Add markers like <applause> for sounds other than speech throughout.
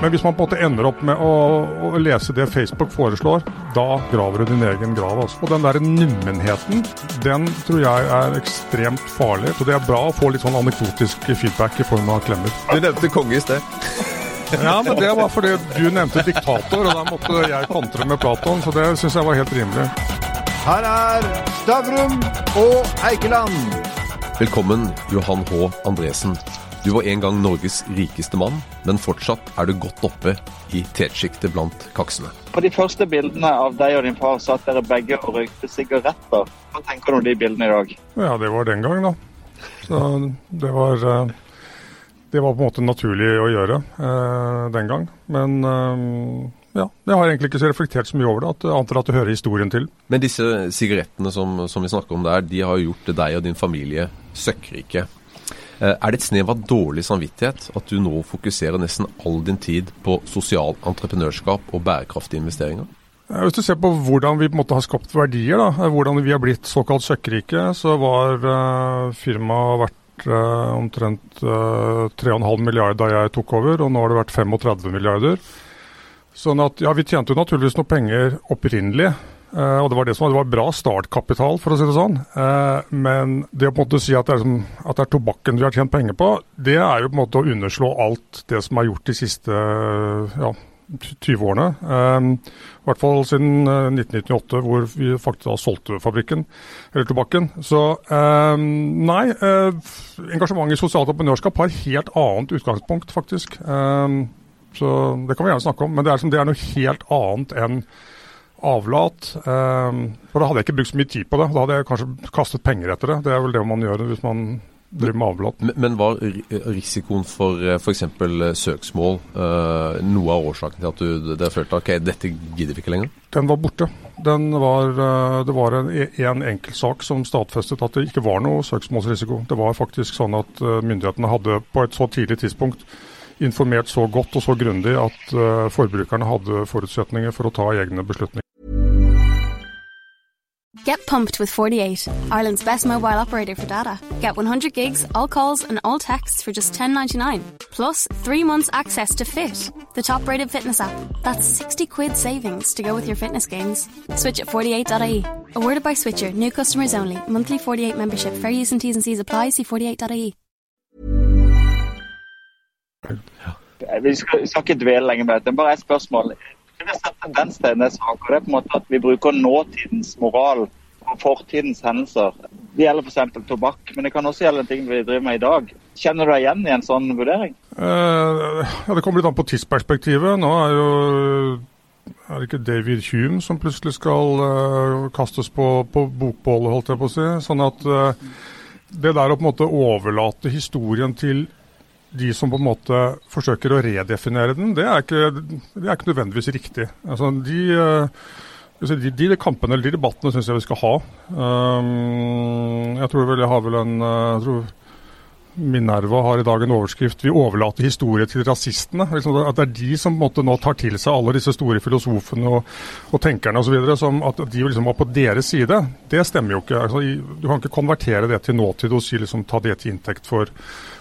Men hvis man på en måte ender opp med å, å lese det Facebook foreslår, da graver du din egen grav. Altså. Og den der nummenheten, den tror jeg er ekstremt farlig. Så det er bra å få litt sånn anekdotisk feedback i form av klemmer. Du nevnte konge i sted. Ja, men det var fordi du nevnte diktator, og da måtte jeg kontre med Platon, så det syns jeg var helt rimelig. Her er Stavrum og Eikeland. Velkommen, Johan H. Andresen. Du var en gang Norges rikeste mann, men fortsatt er du godt oppe i tetsjiktet blant kaksene. På de første bildene av deg og din far satt dere begge og røykte sigaretter. Hva tenker du om de bildene i dag? Ja, det var den gang, da. Så det var eh, Det var på en måte naturlig å gjøre eh, den gang. Men eh, ja, jeg har egentlig ikke så reflektert så mye over det, at jeg antar at det hører historien til. Men disse sigarettene som, som vi snakker om der, de har gjort deg og din familie søkkrike. Eh, Er det et snev av dårlig samvittighet at du nå fokuserer nesten all din tid på sosial entreprenørskap og bærekraftige investeringer? Eh, Hvis du ser på hvordan vi på en måte har skapt verdier, da, eh, hvordan vi har blitt såkalt søkkrike, så var uh, firmaet verdt uh, omtrent uh, 3,5 milliarder da jeg tok over, og nå har det vært 35 milliarder. Sånn at ja, vi tjente jo naturligvis noe penger opprinnelig. Eh, og det var det som var, det var bra startkapital, for å si det sånn. Eh, men det å på en måte si at det, er, som, at det er tobakken vi har tjent penger på, det er jo på en måte å underslå alt det som er gjort de siste ja, 20 årene. Eh, I hvert fall siden eh, 1998, hvor vi faktisk da solgte fabrikken, eller tobakken. Så nei, eh, engasjement i sosialt entreprenørskap har helt annet utgangspunkt, faktisk. Så det kan vi gjerne snakke om, men det er, som, det er noe helt annet enn avlat. Eh, for da hadde jeg ikke brukt så mye tid på det. Da hadde jeg kanskje kastet penger etter det. Det er vel det man gjør hvis man driver med avlat. Men, men var risikoen for f.eks. søksmål eh, noe av årsaken til at du følte ok, dette gidder vi ikke lenger? Den var borte. Den var, eh, det var en, en enkelt sak som stadfestet at det ikke var noe søksmålsrisiko. Det var faktisk sånn at eh, myndighetene hadde på et så tidlig tidspunkt informert så godt og så grundig at eh, forbrukerne hadde forutsetninger for å ta egne beslutninger. Get pumped with 48, Ireland's best mobile operator for data. Get 100 gigs, all calls, and all texts for just $10.99. Plus, three months access to Fit, the top rated fitness app. That's 60 quid savings to go with your fitness gains. Switch at 48.ie. Awarded by Switcher, new customers only. Monthly 48 membership. Fair use and T's and C's apply. See 48.ie. Vi skal, ikke dvele lenge med dette, er bare et spørsmål. Det vi en tendens til en del saken, er på en måte at vi bruker nåtidens moral og fortidens hendelser. Det gjelder f.eks. tobakk, men det kan også gjelde ting vi driver med i dag. Kjenner du deg igjen i en sånn vurdering? Eh, ja, Det kommer litt an på tidsperspektivet. Nå er jo er det ikke David Hume som plutselig skal uh, kastes på, på bokbålet, holdt jeg på å si. Sånn at uh, det der å på en måte overlate historien til de som på en måte forsøker å redefinere den, det er ikke, det er ikke nødvendigvis riktig. Altså, de, eh, de, de kampene eller de debattene syns jeg vi skal ha. Um, jeg tror vel jeg har vel en eh, jeg tror Minerva har i dag en overskrift 'Vi overlater historie til rasistene'. Liksom, at det er de som nå tar til seg alle disse store filosofene og, og tenkerne osv. At de liksom var på deres side. Det stemmer jo ikke. Altså, du kan ikke konvertere det til nåtid og si, liksom, ta det til inntekt for,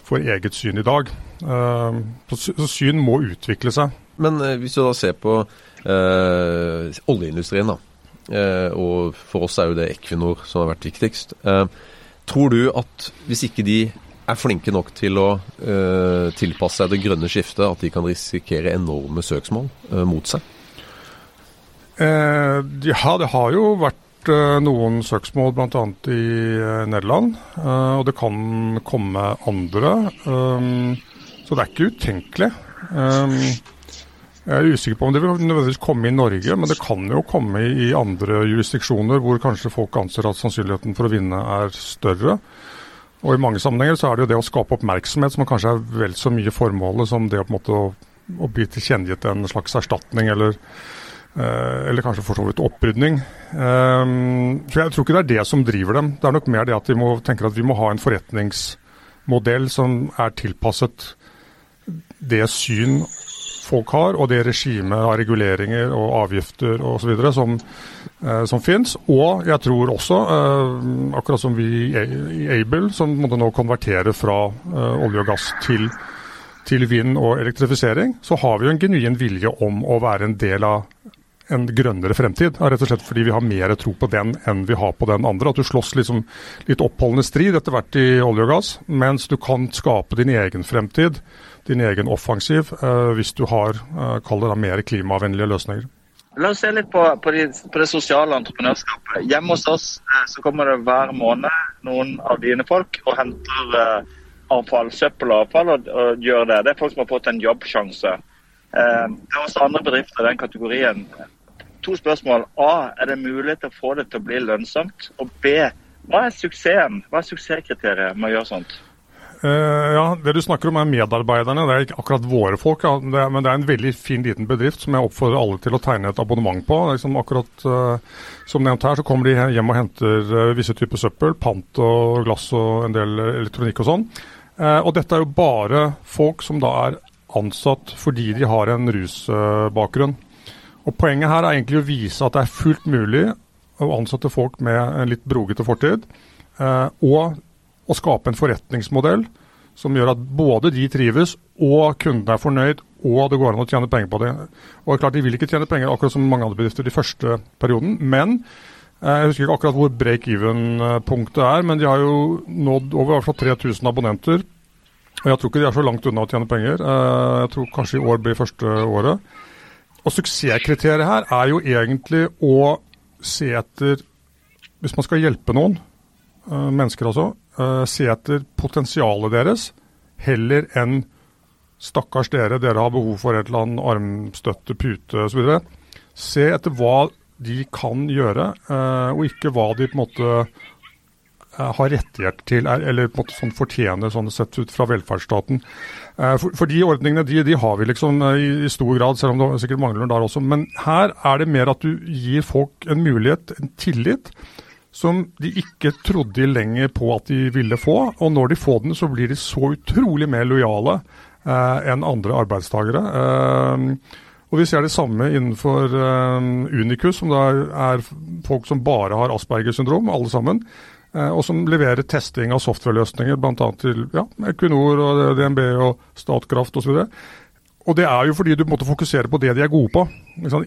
for eget syn i dag. Uh, så, syn må utvikle seg. Men eh, hvis du da ser på eh, oljeindustrien, da, eh, og for oss er jo det Equinor som har vært viktigst. Eh, tror du at hvis ikke de er flinke nok til å eh, tilpasse seg det grønne skiftet, at de kan risikere enorme søksmål eh, mot seg? Eh, ja, det har jo vært eh, noen søksmål bl.a. i eh, Nederland. eh, og det kan komme andre. Så det er ikke utenkelig. Jeg er usikker på om det vil nødvendigvis komme i Norge, men det kan jo komme i, andre jurisdiksjoner hvor kanskje folk anser at sannsynligheten for å vinne er større. Og i mange sammenhenger så er det jo det å skape oppmerksomhet som kanskje er vel så mye formålet som det å på en måte å, å bli tilkjennegitt en slags erstatning eller eller kanskje for så vidt opprydning. Um, så Jeg tror ikke det er det som driver dem. Det er nok mer det at de må, tenker at vi må ha en forretningsmodell som er tilpasset det syn folk har, og det regimet av reguleringer og avgifter osv. som, eh, som finnes. Og jeg tror også, eh, akkurat som vi i Able, som måtte nå konvertere fra eh, olje og gass til til vind og elektrifisering, så har vi jo en genuin vilje om å være en del av en grønnere fremtid. Rett og slett fordi vi har mer tro på den enn vi har på den andre. At du slåss liksom litt oppholdende strid etter hvert i olje og gass, mens du kan skape din egen fremtid, din egen offensiv, eh, hvis du har, eh, mer klimavennlige løsninger. La oss se litt på, på, de, på, det sosiale entreprenørskapet. Hjemme hos oss eh, så kommer det hver måned noen av dine folk og henter eh, avfall, søppel og avfall og, og, gjør det. Det er folk som har fått en jobbsjanse. Eh, det er også andre bedrifter i den kategorien. To spørsmål. A. Er det mulig å få det til å bli lønnsomt? Og B. Hva er suksessen? Hva er suksesskriteriet med å gjøre sånt? Uh, ja, Det du snakker om er medarbeiderne. Det er ikke akkurat våre folk. Ja. Det er, men det er en veldig fin liten bedrift som jeg oppfordrer alle til å tegne et abonnement på. Liksom akkurat uh, Som nevnt her, så kommer de hjem og henter uh, visse typer søppel. Pant og glass og en del elektronikk og sånn. og dette er jo bare folk som da er ansatt fordi de har en rusbakgrunn. Og Poenget her er egentlig å vise at det er fullt mulig å ansette folk med en litt brogete fortid, eh, og å skape en forretningsmodell som gjør at både de trives, og kundene er fornøyd, og det går an å tjene penger på det. Og det er klart De vil ikke tjene penger akkurat som mange andre bedrifter de første perioden, men eh, jeg husker ikke akkurat hvor break-even-punktet er, men de har jo nådd over hvert 3000 abonnenter. Og Jeg tror ikke de er så langt unna å tjene penger. Eh, jeg tror kanskje i år blir første året. Og Suksesskriteriet her er jo egentlig å se etter Hvis man skal hjelpe noen, uh, mennesker altså, uh, se etter potensialet deres heller enn stakkars dere, dere har behov for et eller annet armstøtte, pute osv. Se etter hva de kan gjøre, uh, og ikke hva de på en måte Eh, har rettigheter til, eller på en måte sånn fortjener sånn sett ut fra velferdsstaten. Eh, for, for de ordningene de, de, har vi liksom eh, i, i, stor grad, selv om det sikkert mangler noen der også. Men her er det mer at du gir folk en mulighet, en tillit, som de ikke trodde lenger på at de ville få. Og når de får den, så blir de så utrolig mer lojale eh, enn andre arbeidstakere. Eh, og Vi ser det samme innenfor uh, Unicus, som da er folk som bare har Asperger syndrom, alle sammen. Eh, og som leverer testing av software-løsninger bl.a. til ja, Equinor og DNB og Statkraft osv. Og det er jo fordi du måtte fokusere på det de er gode på,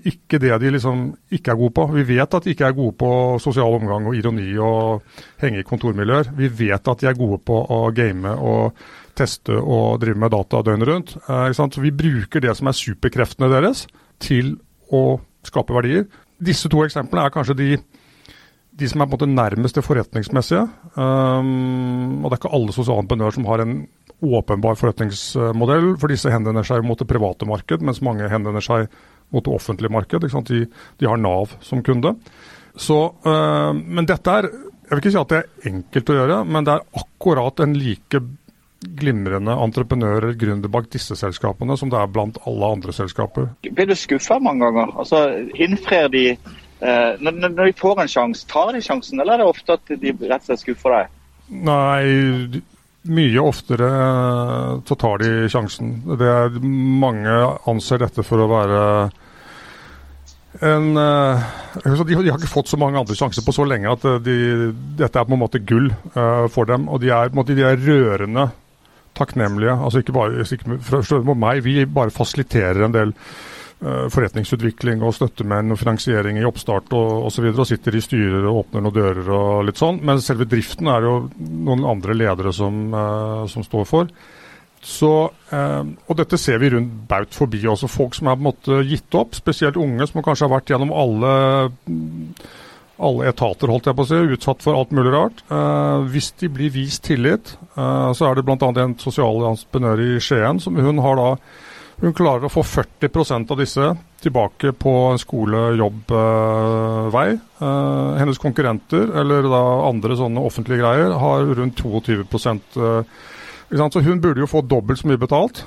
ikke det de liksom ikke er gode på. Vi vet at de ikke er gode på sosial omgang og ironi og henge i kontormiljøer. Vi vet at de er gode på å game og teste og drive med data døgnet rundt. Eh, Så vi bruker det som er superkreftene deres til å skape verdier. Disse to eksemplene er kanskje de de som er på en måte nærmest det forretningsmessige. Um, og det er ikke alle sosiale entreprenører som har en åpenbar forretningsmodell, for disse henvender seg mot det private marked, mens mange henvender seg mot det offentlige marked. De, de, har Nav som kunde. Så, uh, men dette er Jeg vil ikke si at det er enkelt å gjøre, men det er akkurat en like glimrende entreprenører, gründer bak disse selskapene som det er blant alle andre selskaper. Blir du skuffa mange ganger? Altså, Innfrir de når, når, de får en sjanse, tar de sjansen, eller er det ofte at de rett og slett skuffer deg? Nei, mye oftere eh, så tar de sjansen. Det er, mange anser dette for å være en uh, de, de, har ikke fått så mange andre sjanser på så lenge at de, dette er på en måte gull for dem. Og de er, måte, de er rørende takknemlige. Altså ikke bare ikke, for, meg, vi bare fasiliterer en del Eh, forretningsutvikling og støttemenn og finansiering i oppstart og osv. Og, og sitter i styrer og åpner noen dører og litt sånn. Men selve driften er jo noen andre ledere som, uh, som står for. Så, uh, og dette ser vi rundt baut forbi også. Folk som er på en måte gitt opp, spesielt unge som kanskje har vært gjennom alle, alle etater, holdt jeg på å si, utsatt for alt mulig rart. Eh, hvis de blir vist tillit, så er det bl.a. en sosial entreprenør i Skien som hun har da hun klarer å få 40% av disse tilbake på skole-jobb-vei. Uh, hennes konkurrenter, eller da andre sånne offentlige greier, har rundt 22 uh, Så hun burde jo få dobbelt så mye betalt.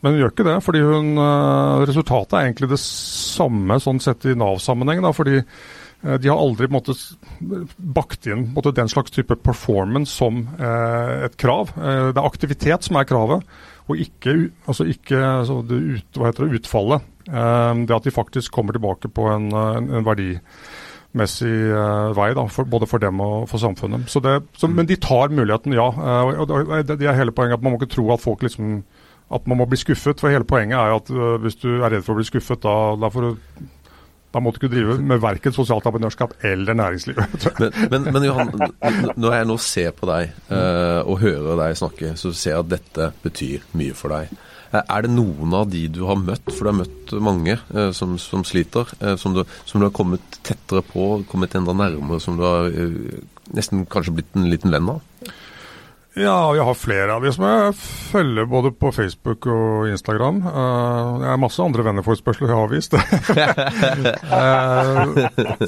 Men hun gjør ikke det, fordi hun, uh, resultatet er egentlig det samme sånn sett i Nav-sammenheng. fordi uh, de har aldri måte, bakt inn måte, den slags type performance som eh, et krav. det er aktivitet som er kravet og ikke, altså ikke altså det ut, det, utfallet. Eh, det at de faktisk kommer tilbake på en, en, en verdimessig eh, vei, da, for, både for dem og for samfunnet. Så det, så, men de tar muligheten, ja. Eh, og, Det er hele poenget. at Man må ikke tro at folk liksom at man må bli skuffet. For hele poenget er jo at hvis du er redd for å bli skuffet, da, da får du da måtte du ikke drive med verken sosialt entreprenørskap eller næringsliv. <laughs> men, men, men, Johan, når jeg nå ser på deg uh, og hører deg snakke, så ser jeg at dette betyr mye for deg. Er det noen av de du har møtt, for du har møtt mange uh, som, som, sliter, uh, som, du, som, du, har kommet tettere på, kommet enda nærmere, som du har nesten kanskje blitt en liten venn av? Ja, jeg har flere av de som jeg følger både på Facebook og Instagram. Uh, jeg har masse andre venneforespørsler jeg har avvist. uh,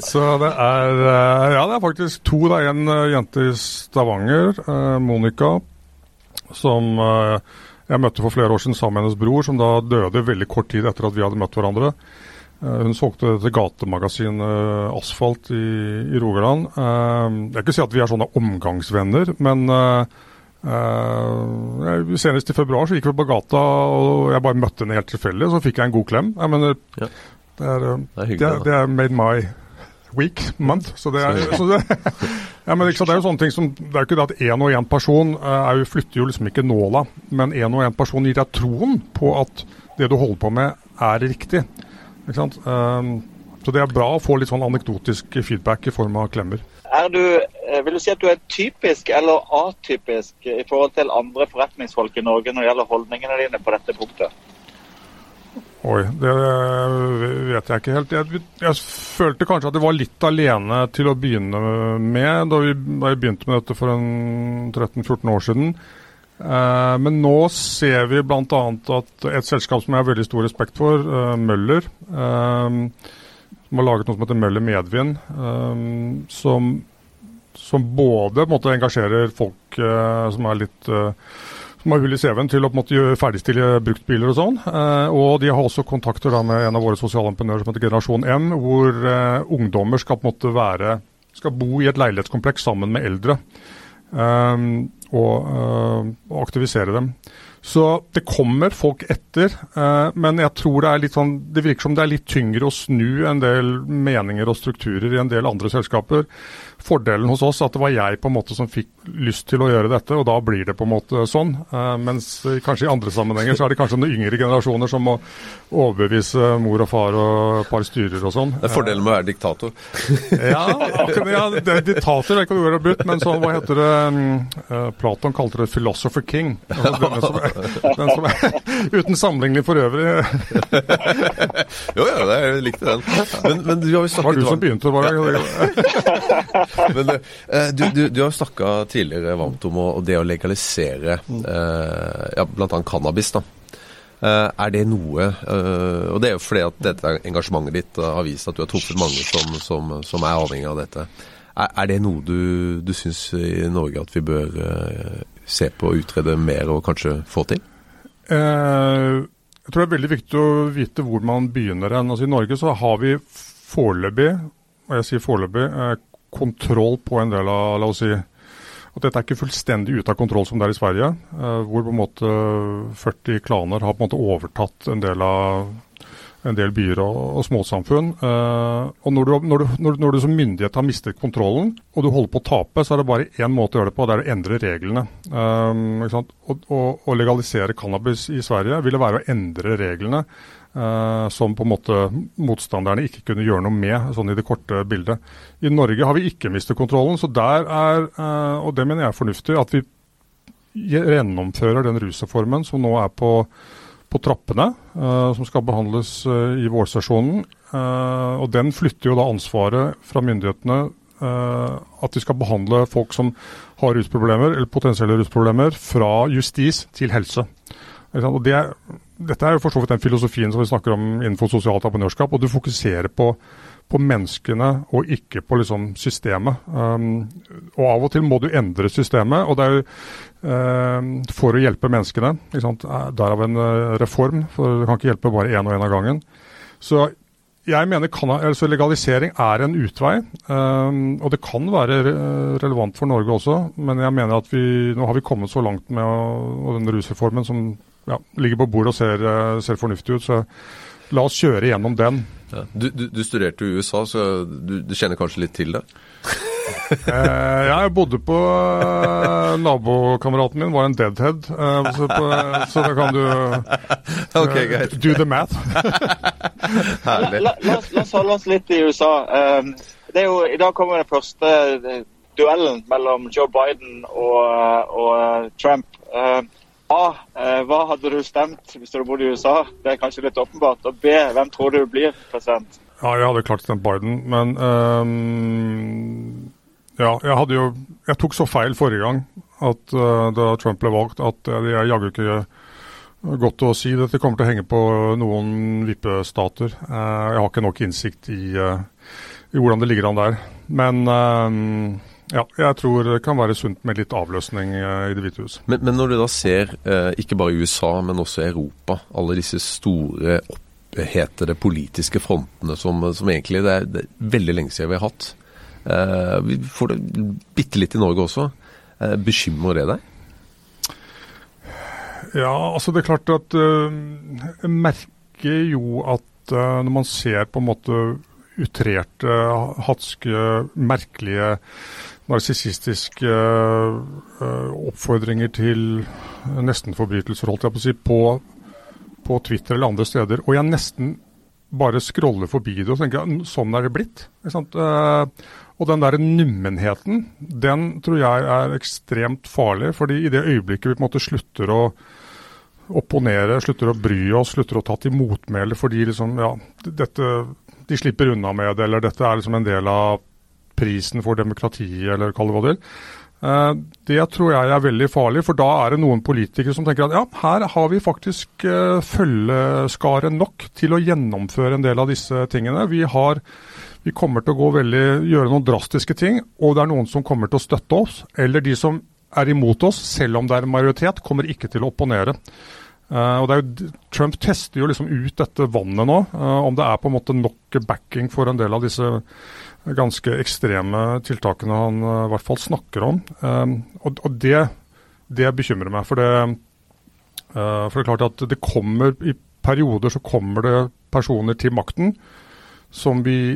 <laughs> så det er uh, Ja, det er faktisk to. Det er en jente i Stavanger, Monica, som jeg møtte for flere år siden sammen med hennes bror, som da døde veldig kort tid etter at vi hadde møtt hverandre. Hun solgte til gatemagasinet Asfalt i, i Rogaland. Jeg vil ikke si at vi er sånne omgangsvenner, men Uh, senest i februar så gikk vi på gata, og jeg bare møtte henne helt tilfeldig. Så fikk jeg en god klem. Jeg mener, ja. det, er, uh, det, er hyggelig, det, det, er made my week, month. Så det er, så det, <laughs> ja, men, det er jo sånne ting som, det er jo ikke det at én og én person uh, er, flytter jo liksom ikke nåla, men én og én person gir deg troen på at det du holder på med, er riktig. Ikke sant? så det er bra å få litt sånn anekdotisk feedback i form av klemmer. Er du, eh, vil du si at du er typisk eller atypisk i forhold til andre forretningsfolk i Norge når det gjelder holdningene dine på dette punktet? Oi, det vet jeg ikke helt. Jeg, jeg, følte kanskje at jeg var litt alene til å begynne med da vi, da vi begynte med dette for 13-14 år siden. Eh, men nå ser vi bl.a. at et selskap som jeg har veldig stor respekt for, eh, Møller, eh, som har laget noe som heter Møller Medvind, um, som, som, både måte, engasjerer folk uh, som er litt uh, som har hull i CV-en til å på en måte, ferdigstille bruktbiler og sånn. Eh, og de har også kontakter da, med en av våre sosiale entreprenører som heter Generasjon M, hvor ungdommer skal på en måte være skal bo i et leilighetskompleks sammen med eldre. Um, og, og aktivisere dem. Så det kommer folk etter, eh, men jeg tror det er litt sånn, det virker som det er litt tyngre å snu en del meninger og strukturer i en del andre selskaper. Fordelen hos oss er at det var jeg på en måte som fikk lyst til å gjøre dette, og da blir det på en måte sånn. Eh, mens kanskje i andre sammenhenger så er det kanskje noen yngre generasjoner som må overbevise mor og far og et par styrer og sånn. Det er fordelen med å være diktator. ja, ja det er diktator, er ikke noe har brukt, men sånn, hva heter det, uh, Platon kalte det 'philosopher king'. Altså, den som er, <laughs> uten sammenligning for øvrig. <laughs> jo, ja, jeg likte den. Men, men du har jo snakket Var du som begynte, bare? <laughs> men uh, du, du, du, har jo snakka tidligere varmt om det å legalisere uh, ja, bl.a. cannabis. da. Uh, er det noe Og det er jo fordi at dette engasjementet ditt har vist at du har truffet mange som, som, som er avhengig av dette. Er, det noe du, du syns i Norge at vi bør se på og utrede mer og kanskje få til? Eh, jeg tror det er veldig viktig å vite hvor man begynner hen. Altså, I Norge så har vi foreløpig, og jeg sier foreløpig, eh, kontroll på en del av la oss si, at dette er ikke fullstendig ute av kontroll som det er i Sverige, eh, hvor på en måte 40 klaner har på en måte overtatt en del av en del byer og, og småsamfunn. Uh, og når du, når, du, når, når du, som myndighet har mistet kontrollen, og du holder på å tape, så er det bare én måte å gjøre det på, det er å endre reglene. Um, å legalisere cannabis i Sverige ville være å endre reglene. Uh, som på en måte motstanderne ikke kunne gjøre noe med, sånn i det korte bildet. I Norge har vi ikke mistet kontrollen, så der er, uh, og det mener jeg er fornuftig, at vi gjennomfører den rusreformen som nå er på på trappene, uh, som skal behandles uh, i vårsesjonen. Uh, og Den flytter jo da ansvaret fra myndighetene at de skal behandle folk som har rusproblemer, eller potensielle rusproblemer, fra justis til helse. Og det, dette er jo for så vidt den filosofien som vi snakker om innenfor sosialt entreprenørskap. og Du fokuserer på på menneskene og ikke på liksom systemet. Um, og Av og til må du endre systemet, og det er jo um, for å hjelpe menneskene. Derav en uh, reform, for du kan ikke hjelpe bare én og én av gangen. Så jeg mener altså Legalisering er en utvei, um, og det kan være relevant for Norge også. Men jeg mener at vi, nå har vi kommet så langt med å, den rusreformen som ja, ligger på bordet og ser, uh, ser fornuftig ut. Så la oss kjøre gjennom den. Ja. Du, du, du, studerte i USA, så du, du, kjenner kanskje litt til det? <laughs> Eh, ja, jeg bodde på eh, Nabokameraten min var en deadhead, eh, så, på, så da kan du <laughs> Ok, eh, do the math. <laughs> Herlig. La, la, oss, la oss holde oss litt i USA. Um, det er jo, I dag kommer den første eh, duellen mellom Joe Biden og, og Trump. A. eh, hva hadde du stemt hvis du bodde i USA? Det er kanskje litt åpenbart. Og B. Hvem tror du blir president? Ja, jeg hadde klart stemt Biden, men um, Ja, jeg hadde jo Jeg tok så feil forrige gang at uh, da Trump ble valgt, at jeg er jaggu ikke godt å si. Dette kommer til å henge på noen vippestater. Uh, jeg har ikke nok innsikt i, uh, i hvordan det ligger an der. Men ehm, ja, jeg tror det kan være sunt med litt avløsning eh, i Det hvite hus. Men, men når du da ser, eh, ikke bare USA, men også Europa, alle disse store opphetede politiske frontene som, som egentlig det er, det er veldig lenge siden vi har hatt. Eh, vi får det bitte litt i Norge også. Bekymrer det deg? Ja, altså det er klart at Jeg merker jo at når man ser på en måte utrerte, hatske, merkelige, narsissistiske øh, oppfordringer til nestenforbrytelser, holdt jeg på å si, på, på Twitter eller andre steder, og jeg nesten bare scroller forbi det og tenker sånn er det blitt. Eh, og den der nummenheten, den tror jeg er ekstremt farlig. fordi i det øyeblikket vi på en måte slutter å opponere, slutter å bry oss, slutter å ta til motmæle fordi liksom, ja, dette, de slipper unna med det, eller dette er liksom en del av prisen for demokratiet, eller kall det hva du vil. Eh, Det tror jeg er veldig farlig, for da er det noen politikere som tenker at ja, her har vi faktisk eh, følgeskare nok til å gjennomføre en del av disse tingene. Vi, har, vi kommer til å veldig, gjøre noen drastiske ting, og det er noen som kommer til å støtte oss. Eller de som er imot oss, selv om det er en majoritet, kommer ikke til å opponere. Uh, og jo, Trump tester jo liksom ut dette vannet nå, uh, om det er på en måte nok backing for en del av disse ganske ekstreme tiltakene han eh, i hvert fall snakker om. Eh, og det, det bekymrer meg. For det, eh, for det er klart at det kommer i perioder så kommer det personer til makten som vi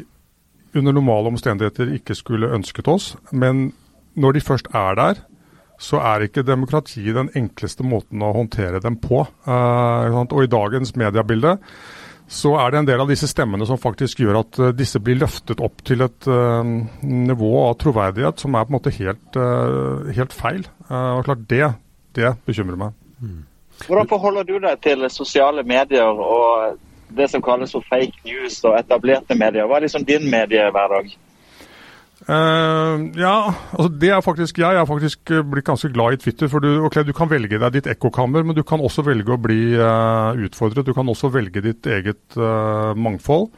under normale omstendigheter ikke skulle ønsket oss. Men når de først er der, så er ikke demokrati den enkleste måten å håndtere dem på. Og i dagens mediebilde så er det en del av disse stemmene som faktisk gjør at eh, disse blir løftet opp til et uh, nivå av troverdighet som er på en måte helt, uh, helt feil. Uh, og klart det, det bekymrer meg. Hvordan forholder du deg til sosiale medier og det som kalles for fake news og etablerte medier? Hva er liksom din mediehverdag? Eh, ja, altså det er faktisk Jeg er faktisk eh, blitt ganske glad i Twitter. for du, okay, du kan velge deg ditt ekkokammer, men du kan også velge å bli uh, utfordret. Du kan også velge ditt eget uh, mangfold.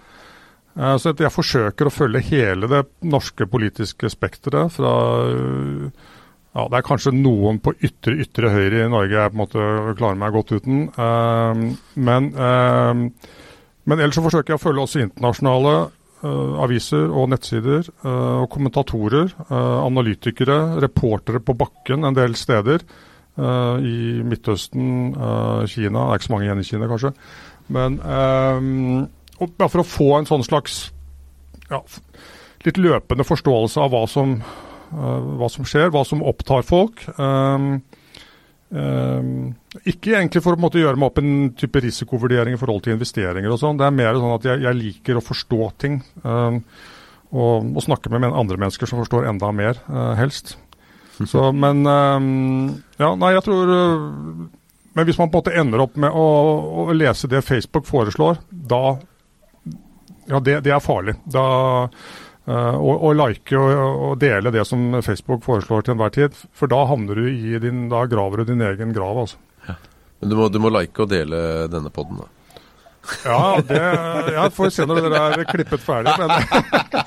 Så jeg forsøker å følge hele det norske politiske spekteret. fra ja, Det er kanskje noen på ytre ytre høyre i Norge jeg på en måte klarer meg godt uten. Men, men ellers så forsøker jeg å følge også internasjonale aviser og nettsider eh, og kommentatorer, eh, analytikere, reportere på bakken en del steder. eh, I Midtøsten, eh, Kina. Det er ikke så mange igjen i Kina, kanskje. Men eh, bare for å få en sånn slags ja, litt løpende forståelse av hva som, eh, hva som skjer, hva som opptar folk. Um, um, ikke egentlig for å måte, gjøre meg opp en type risikovurdering i forhold til investeringer og sånn. Det er mer sånn at jeg, jeg liker å forstå ting. Um, og, og snakke med andre mennesker som forstår enda mer, uh, helst. <laughs> Så, men um, Ja, nei, jeg tror uh, Men hvis man på en måte ender opp med å, å lese det Facebook foreslår, da Ja, det, det er farlig. Da eh, å, å like og, og dele det som Facebook foreslår til enhver tid. For da havner du i din Da graver du din egen grav, altså. Men du må, du må like og dele denne podden, da. Ja, det ja, får se når dere er klippet ferdig. Men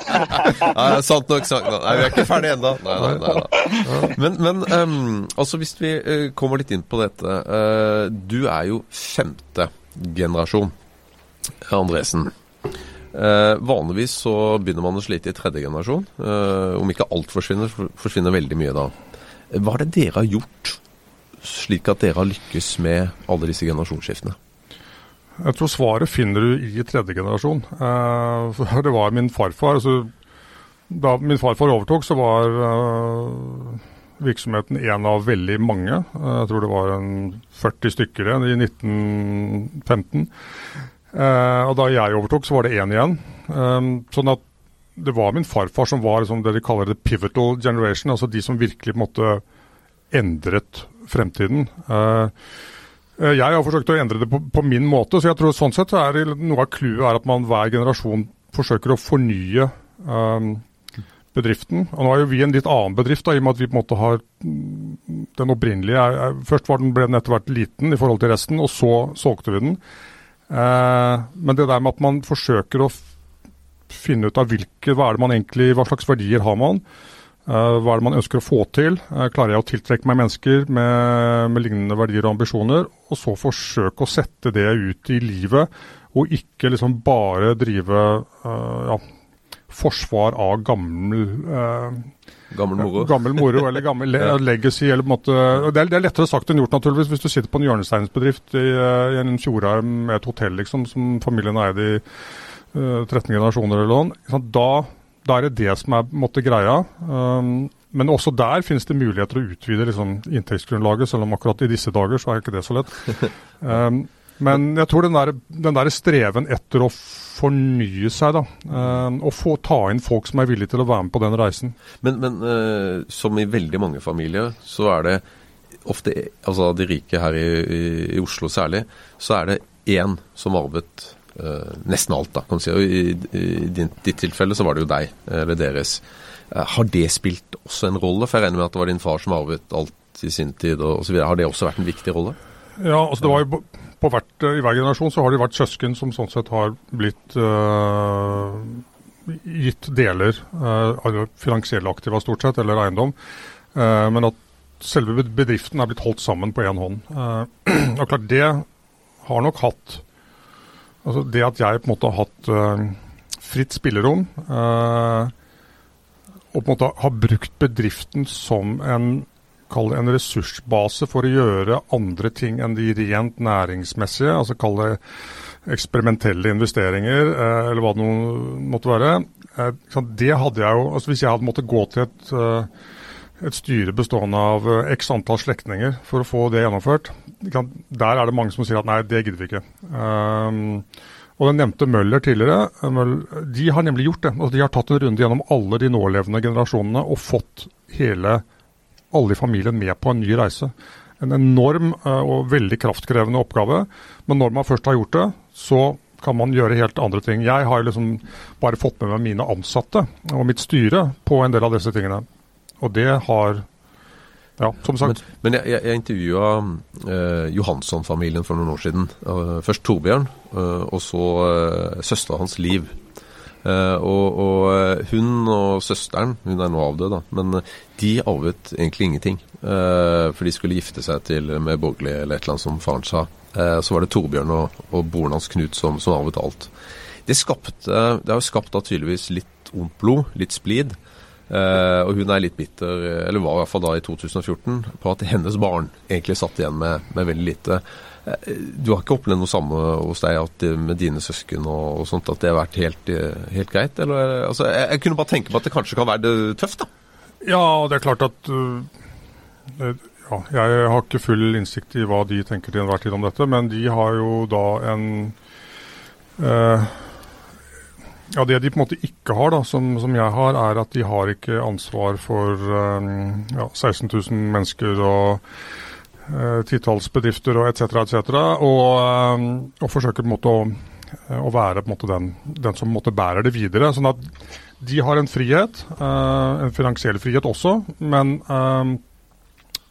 <laughs> Nei, sant nok. sagt. Nei, vi er ikke ferdige ennå. Nei, nei, nei, nei. Men, men um, altså hvis vi eh, kommer litt inn på dette. Uh, du er jo femte generasjon, Andresen. Eh, vanligvis så begynner man å slite i tredje generasjon. Eh, om ikke alt forsvinner, forsvinner veldig mye da. Hva er det dere har gjort slik at dere har lykkes med alle disse generasjonsskiftene? jeg tror svaret finner du i tredje generasjon. Eh, det var min farfar. altså da min farfar overtok, så var uh, virksomheten en av veldig mange. Jeg tror det var en 40 stykker igjen i 1915. Uh, og da jeg overtok, så var det én igjen. Um, sånn at det var min farfar som var liksom, det de kaller the pivotal generation, altså de som virkelig på en måte endret fremtiden. Uh, jeg har forsøkt å endre det på, på, min måte, så jeg tror sånn sett er noe av clouet er at man hver generasjon forsøker å fornye um, bedriften. Og nå er jo vi en litt annen bedrift, da, i og med at vi på en måte har den opprinnelige er, er, Først var den, ble den etter hvert liten i forhold til resten, og så solgte vi den. Eh, men det der med at man forsøker å finne ut av hvilke, hva er det man egentlig, hva slags verdier har man, uh, hva er det man ønsker å få til, uh, klarer jeg å tiltrekke meg mennesker med, med, lignende verdier og ambisjoner, og så forsøke å sette det ut i livet, og ikke liksom bare drive uh, ja, forsvar av gammel Gammel moro. Gammel moro eller gammel le <laughs> legacy. eller på en måte, det er, det er, lettere sagt enn gjort, naturligvis, hvis du sitter på en hjørnesteinsbedrift i, i en fjordarm med et hotell liksom, som familien eide i 13 eh, generasjoner eller noe, da, da, er det det som er måte, greia. Um, men også der finnes det muligheter å utvide liksom, inntektsgrunnlaget, selv om akkurat i disse dager så er ikke det så lett. <laughs> Um, men jeg tror den der, den der, streven etter å fornye seg, da, um, og få ta inn folk som er villige til å være med på den reisen. Men, men uh, som i veldig mange familier, så er det ofte, altså de rike her i, i, Oslo særlig, så er det én som arvet Uh, nesten alt, da, kan du si. Og I, i ditt tilfelle så var det jo deg, eller deres. Uh, har det spilt også en rolle? For jeg regner med at det var din far som arvet alt i sin tid og osv. Har det også vært en viktig rolle? Ja, altså det var jo på, hvert, I hver generasjon så har det vært søsken som sånn sett har blitt uh, gitt deler av finansielle aktiva stort sett, eller eiendom. men at selve bedriften er blitt holdt sammen på én hånd. <clears throat> og klart det har nok hatt Altså det at jeg på en måte har hatt fritt spillerom, og på en måte har brukt bedriften som en, en ressursbase for å gjøre andre ting enn de rent næringsmessige, altså kall det eksperimentelle investeringer, uh, eller hva det måtte være. det hadde jeg jo, altså Hvis jeg hadde måttet gå til et et styre bestående av eh, x antall slektninger for å få det gjennomført. Der er det mange som sier at nei, det gidder vi ikke. Og Den nevnte Møller tidligere, de har nemlig gjort det. Altså, de har tatt en runde gjennom alle de nålevende generasjonene og fått hele, alle i familien med på en ny reise. En enorm uh, og veldig kraftkrevende oppgave. Men når man først har gjort det, så kan man gjøre helt andre ting. Jeg har liksom bare fått med meg mine ansatte og mitt styre på en del av disse tingene. Og det har ja, som sagt. Men, men jeg, jeg intervjua eh, Johansson-familien for noen år siden. Uh, først Torbjørn, uh, og så uh, søstera hans Liv. Uh, og, og, hun og søsteren, hun er nå avdød, da, men de arvet egentlig ingenting. for de skulle gifte seg til med borgerlig eller et eller annet som faren sa. så var det Torbjørn og, og broren hans Knut som, som arvet alt. Det, skapte, det har jo skapt da tydeligvis litt ondt blod, litt splid. Uh, og hun er litt bitter, eller var i hvert fall da i 2014, på at hennes barn egentlig satt igjen med, med veldig lite. Uh, du har ikke opplevd noe samme hos deg at, med dine søsken og, og, sånt, at det har vært helt, helt greit? Eller, altså, jeg, jeg, kunne bare tenke på at det kanskje kan være tøft, da? Ja, det er klart at uh, ja, Jeg har ikke full innsikt i hva de tenker til enhver tid om dette, men de har jo da en ja, Det de på en måte ikke har, da, som, som, jeg har, er at de har ikke ansvar for um, ja, 16 000 mennesker og uh, titalls bedrifter og etc. etc. Og, um, og forsøker på en måte å, å være måte den, den som måte bærer det videre. sånn at de har en frihet, uh, en finansiell frihet også, men um,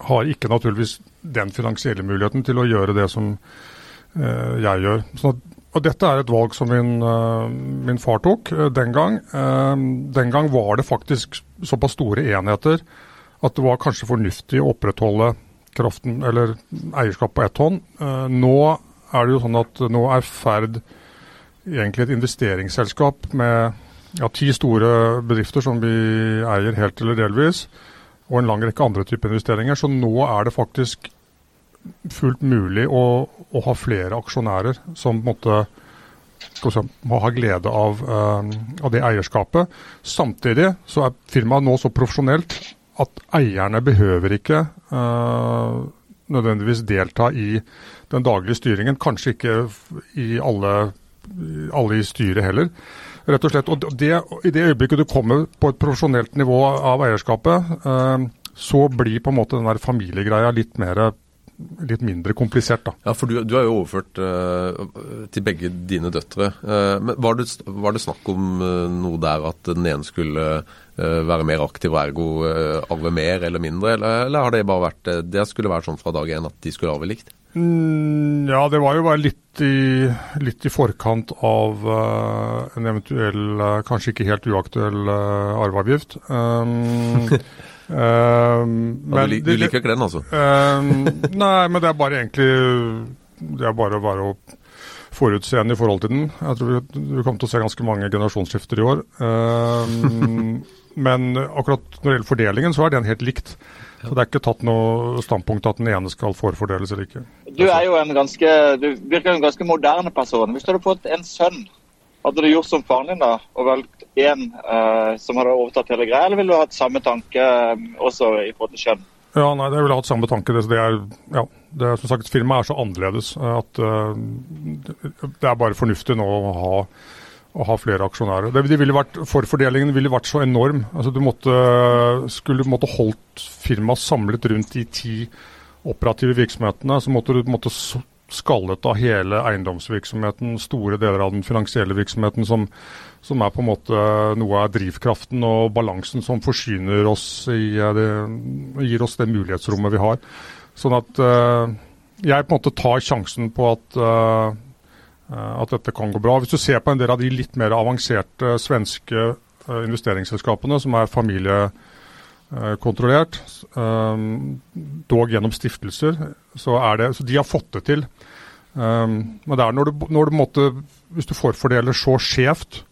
har ikke naturligvis den finansielle muligheten til å gjøre det som uh, jeg gjør. sånn at og Dette er et valg som min, uh, min far tok uh, den gang. Uh, den gang var det faktisk såpass store enheter at det var kanskje fornuftig å opprettholde kraften, eller eierskap på ett hånd. nå er det jo sånn at nå er Ferd egentlig et investeringsselskap med ja, ti store bedrifter som vi eier helt eller delvis, og en lang rekke andre typer investeringer. Så nå er det faktisk fullt mulig å, å, ha flere aksjonærer som måtte, si, må ha glede av, av, det eierskapet. Samtidig så er firmaet nå så profesjonelt at eierne behøver ikke nødvendigvis delta i den daglige styringen. Kanskje ikke i alle, alle i styret heller. Rett og slett. Og det, I det øyeblikket du kommer på et profesjonelt nivå av eierskapet, uh, så blir på en måte den der familiegreia litt mer litt mindre komplisert. da. Ja, for Du, du er jo overført uh, til begge dine døtre. Uh, men var det, var det, snakk om uh, noe der at den ene skulle være mer aktiv og ergo arve mer eller mindre, eller, eller, har det bare vært det skulle være sånn fra dag én at de skulle arve likt? Mm, ja, det var jo bare litt i, litt i forkant av en eventuell, kanskje ikke helt uaktuell arveavgift. Um, <laughs> Uh, men, du, du, liker ikke den, altså? Uh, nei, men det er bare egentlig Det er bare å være forutseende i forhold til den. Jeg tror vi, vi kommer til å se ganske mange generasjonsskifter i år. Uh, <laughs> men akkurat når det gjelder fordelingen, så er den helt likt. Så Det er ikke tatt noe standpunkt at den ene skal forfordeles eller ikke. Du er jo en ganske, du virker en ganske moderne person. Hvis du hadde fått en sønn hadde du gjort som faren din da, og valgt én eh, som hadde overtatt hele greia, eller ville du hatt samme tanke um, også i forhold til kjønn? Ja, nei, jeg ville hatt samme tanke. Det, er, ja, det er, som sagt, Firmaet er så annerledes at uh, det er bare fornuftig nå å ha, å ha flere aksjonærer. Det ville vært, forfordelingen ville vært så enorm. Altså, du måtte, skulle du måtte holdt firmaet samlet rundt de ti operative virksomhetene, så måtte du måtte skallet av hele eiendomsvirksomheten, store deler av den finansielle virksomheten, som, som er på en måte noe av drivkraften og balansen som forsyner oss i det, gir oss det mulighetsrommet vi har. Sånn at uh, jeg på en måte tar sjansen på at, uh, at dette kan gå bra. Hvis du ser på en del av de litt mer avanserte svenske investeringsselskapene, som er familie Eh, kontrollert, um, dog gjennom stiftelser. Så, det, så, de har fått det til. Um, men det er når du, når du måtte, hvis du forfordeler så skjevt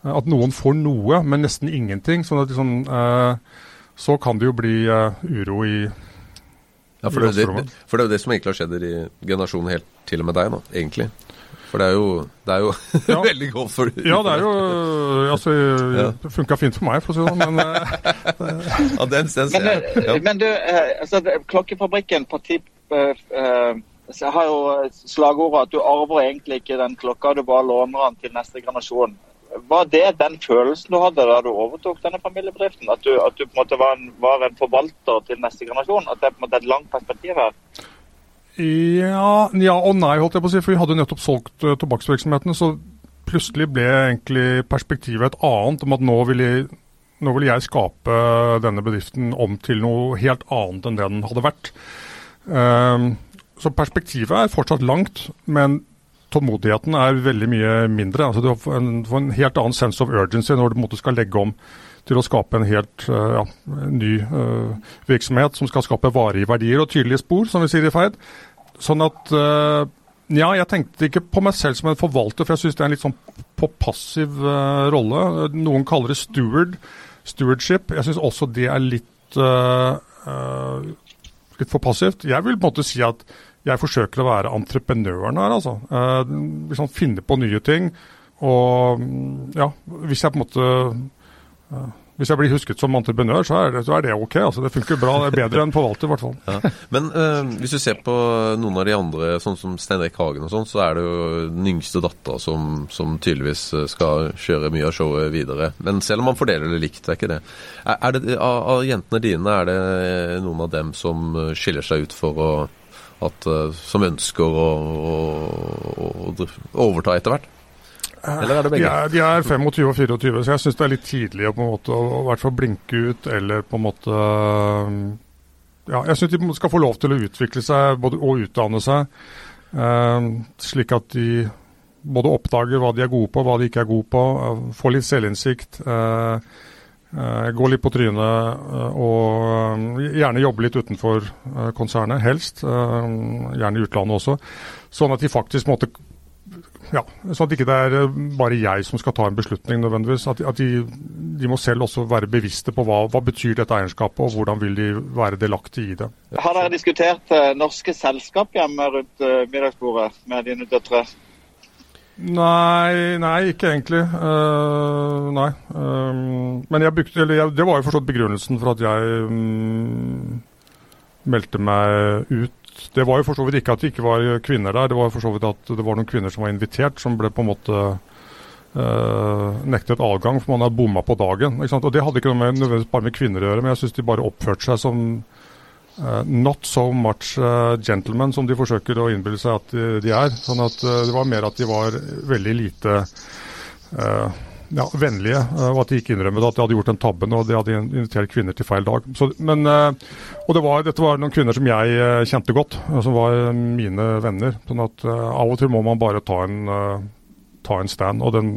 at noen får noe, men nesten ingenting, sånn at liksom, så kan det jo bli uro i ja, for det, det, for det er jo det som egentlig har skjedd i generasjonen helt til og med deg nå, egentlig. For det er jo, det er jo <laughs> ja. veldig godt for Ja, det er jo altså, <laughs> Det funka fint for meg, for å si det sånn, men eh, <laughs> ja, den, den men, eh, ja. men du, eh, altså, Klokkefabrikken parti, uh, har jo slagordet at du arver egentlig ikke den klokka, du bare låner den til neste generasjon. Var det den følelsen du hadde da du overtok denne familiebedriften? At du, at du på en måte var en, var en forvalter til neste generasjon? At det er på en måte et langt perspektiv her? Ja, ja, og nei, holdt jeg på å si. For vi hadde nettopp solgt uh, tobakksvirksomheten. Så plutselig ble egentlig perspektivet et annet, om at nå vil, jeg, nå vil jeg skape denne bedriften om til noe helt annet enn det den hadde vært. Um, så perspektivet er fortsatt langt, men tålmodigheten er veldig mye mindre. Altså, du får en, får en helt annen sense of urgency når du måte, skal legge om til å skape en helt uh, ja, ny uh, virksomhet som skal skape varige verdier og tydelige spor, som vi sier i Ferd. Sånn at uh, Ja, jeg tenkte ikke på meg selv som en forvalter, for jeg syns det er en litt sånn på passiv uh, rolle. Noen kaller det steward, stewardship. Jeg syns også det er litt, uh, litt for passivt. Jeg vil på en måte si at jeg forsøker å være entreprenøren her, altså. liksom finne på nye ting. Og ja, hvis jeg på en måte hvis jeg blir husket som entreprenør, så er det, så er det ok. altså Det funker bra. Det er bedre enn forvalter, i hvert fall. Ja. Men øh, hvis du ser på noen av de andre, sånn som Stein Hagen og sånn, så er det jo den yngste dattera som, som, tydeligvis eh, skal kjøre mye av showet videre. Men selv om man fordeler det likt, er ikke det. Er, det av, av, jentene dine, er det noen av dem som skiller seg ut for å at, som ønsker å, å, å overta etter hvert? Eller er det begge? De er, de er 25 og 24, så jeg syns det er litt tidlig å på en måte, å, hvert fall blinke ut, eller på en måte Ja, jeg syns de skal få lov til å utvikle seg både, og utdanne seg, uh, slik at de både oppdager hva de er gode på, hva de ikke er gode på, uh, får litt selvinnsikt. Uh, gå litt på trynet og gjerne jobbe litt utenfor konsernet, helst. Gjerne i utlandet også. Sånn at de faktisk måtte ja, så at ikke det er eh, bare jeg som skal ta en beslutning nødvendigvis. At, at de, de, må selv også være bevisste på hva, hva betyr dette eierskapet, og hvordan vil de være delaktige i det. Har dere diskutert uh, norske selskap hjemme rundt uh, middagsbordet med dine døtre? Nei, nei, ikke egentlig. Uh, nei. Um, men jeg brukte, eller jeg, det var jo forstått begrunnelsen for at jeg um, meldte meg ut. Det var jo for så vidt ikke at det ikke var kvinner der, det var for så vidt at det var noen kvinner som var invitert, som ble på en måte uh, nektet adgang, for man hadde bomma på dagen. Og Det hadde ikke noe med, nødvendigvis bare med kvinner å gjøre, men jeg syns de bare oppførte seg som Uh, not so much uh, gentlemen som de forsøker å innbille seg at de, de er. Sånn at uh, Det var mer at de var veldig lite ja, vennlige, og at de ikke innrømmet at de hadde gjort den tabben og de hadde invitert kvinner til feil dag. Så, men, og det var, Dette var noen kvinner som jeg kjente godt, som var mine venner. sånn at Av og til må man bare ta en ta en stand. Og den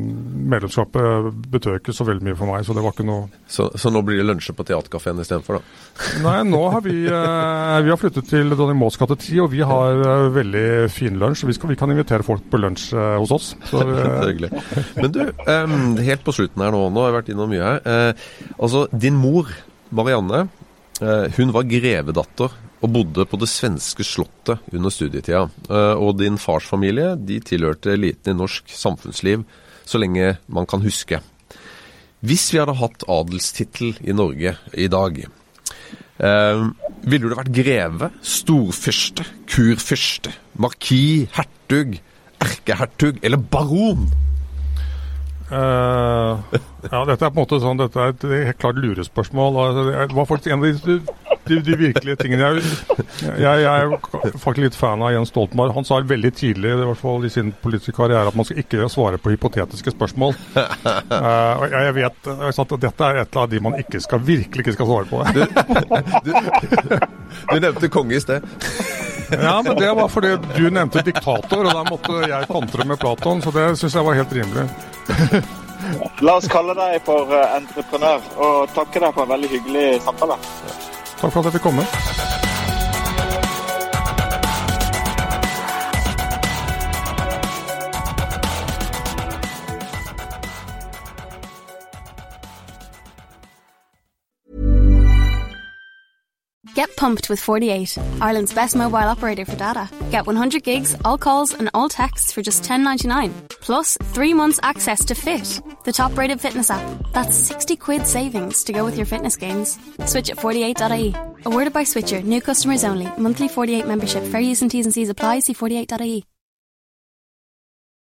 medlemskapet betød ikke så veldig mye for meg, så det var ikke noe Så, så nå blir det lunsjer på Theatercaféen istedenfor, da? <laughs> Nei, nå har vi, eh, vi har flyttet til Dronning Mauds gate 10, og vi har eh, veldig fin lunsj. Vi, skal, vi kan invitere folk på lunsj eh, hos oss. Så, <laughs> det hyggelig. Men du, eh, helt på slutten her nå, nå har jeg vært innom mye her. Eh, altså, din mor, Marianne, eh, hun var grevedatter og bodde på det svenske slottet under studietida. Eh, og din fars familie de tilhørte eliten i norsk samfunnsliv så lenge man kan huske. Hvis vi hadde hatt adelstittel i Norge i dag, eh, ville du vært greve, storfyrste, kurfyrste, markis, hertug, erkehertug eller baron? Uh, ja, dette er på en måte sånn, dette er et helt klart lurespørsmål. Altså, det var faktisk en av de, de, de virkelige tingene jeg, jeg, jeg, er faktisk litt fan av Jens Stoltenberg. Han sa veldig tidlig i hvert fall i sin politiske karriere at man skal ikke svare på hypotetiske spørsmål. Uh, <laughs> og jeg, vet at dette er et av de man ikke skal, virkelig ikke skal svare på. du, du, du nevnte konge i sted. Ja, men det var fordi du nevnte diktator, og da måtte jeg kontre med Platon, så det syns jeg var helt rimelig. La oss kalle deg for uh, entreprenør, og takke deg for en veldig hyggelig samtale. Takk for at jeg fikk komme. Get pumped with 48, Ireland's best mobile operator for data. Get 100 gigs, all calls, and all texts for just $10.99. Plus, three months access to Fit, the top rated fitness app. That's 60 quid savings to go with your fitness gains. Switch at 48.ie. Awarded by Switcher, new customers only. Monthly 48 membership, fair use and T's and C's apply. See 48.ie.